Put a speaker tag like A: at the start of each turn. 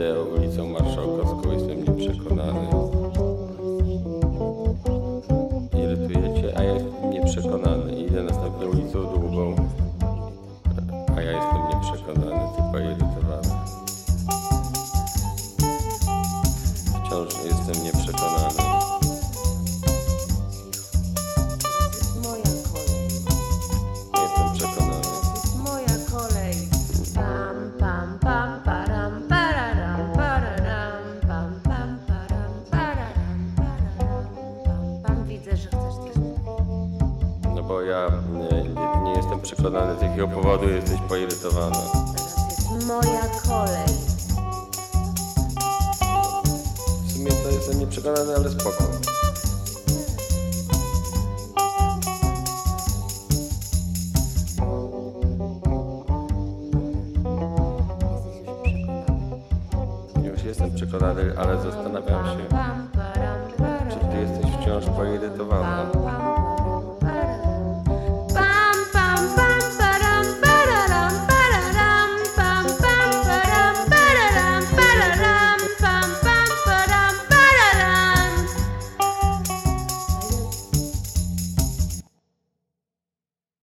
A: ideo ulicą
B: marszałkowską jestem
A: nieprzekonany. Irytujecie, a ja jestem nieprzekonany. Idę następną ulicą długą, a ja jestem nieprzekonany, tylko irytowany. Wciąż jestem
B: nieprzekonany. Bo ja nie, nie, nie jestem przekonany z jakiego powodu jesteś poirytowana.
A: Teraz jest moja kolej.
B: W sumie to jestem nieprzekonany, ale spoko.
A: Jesteś już przekonany.
B: Już jestem przekonany, ale zastanawiam się, czy ty jesteś wciąż poirytowana.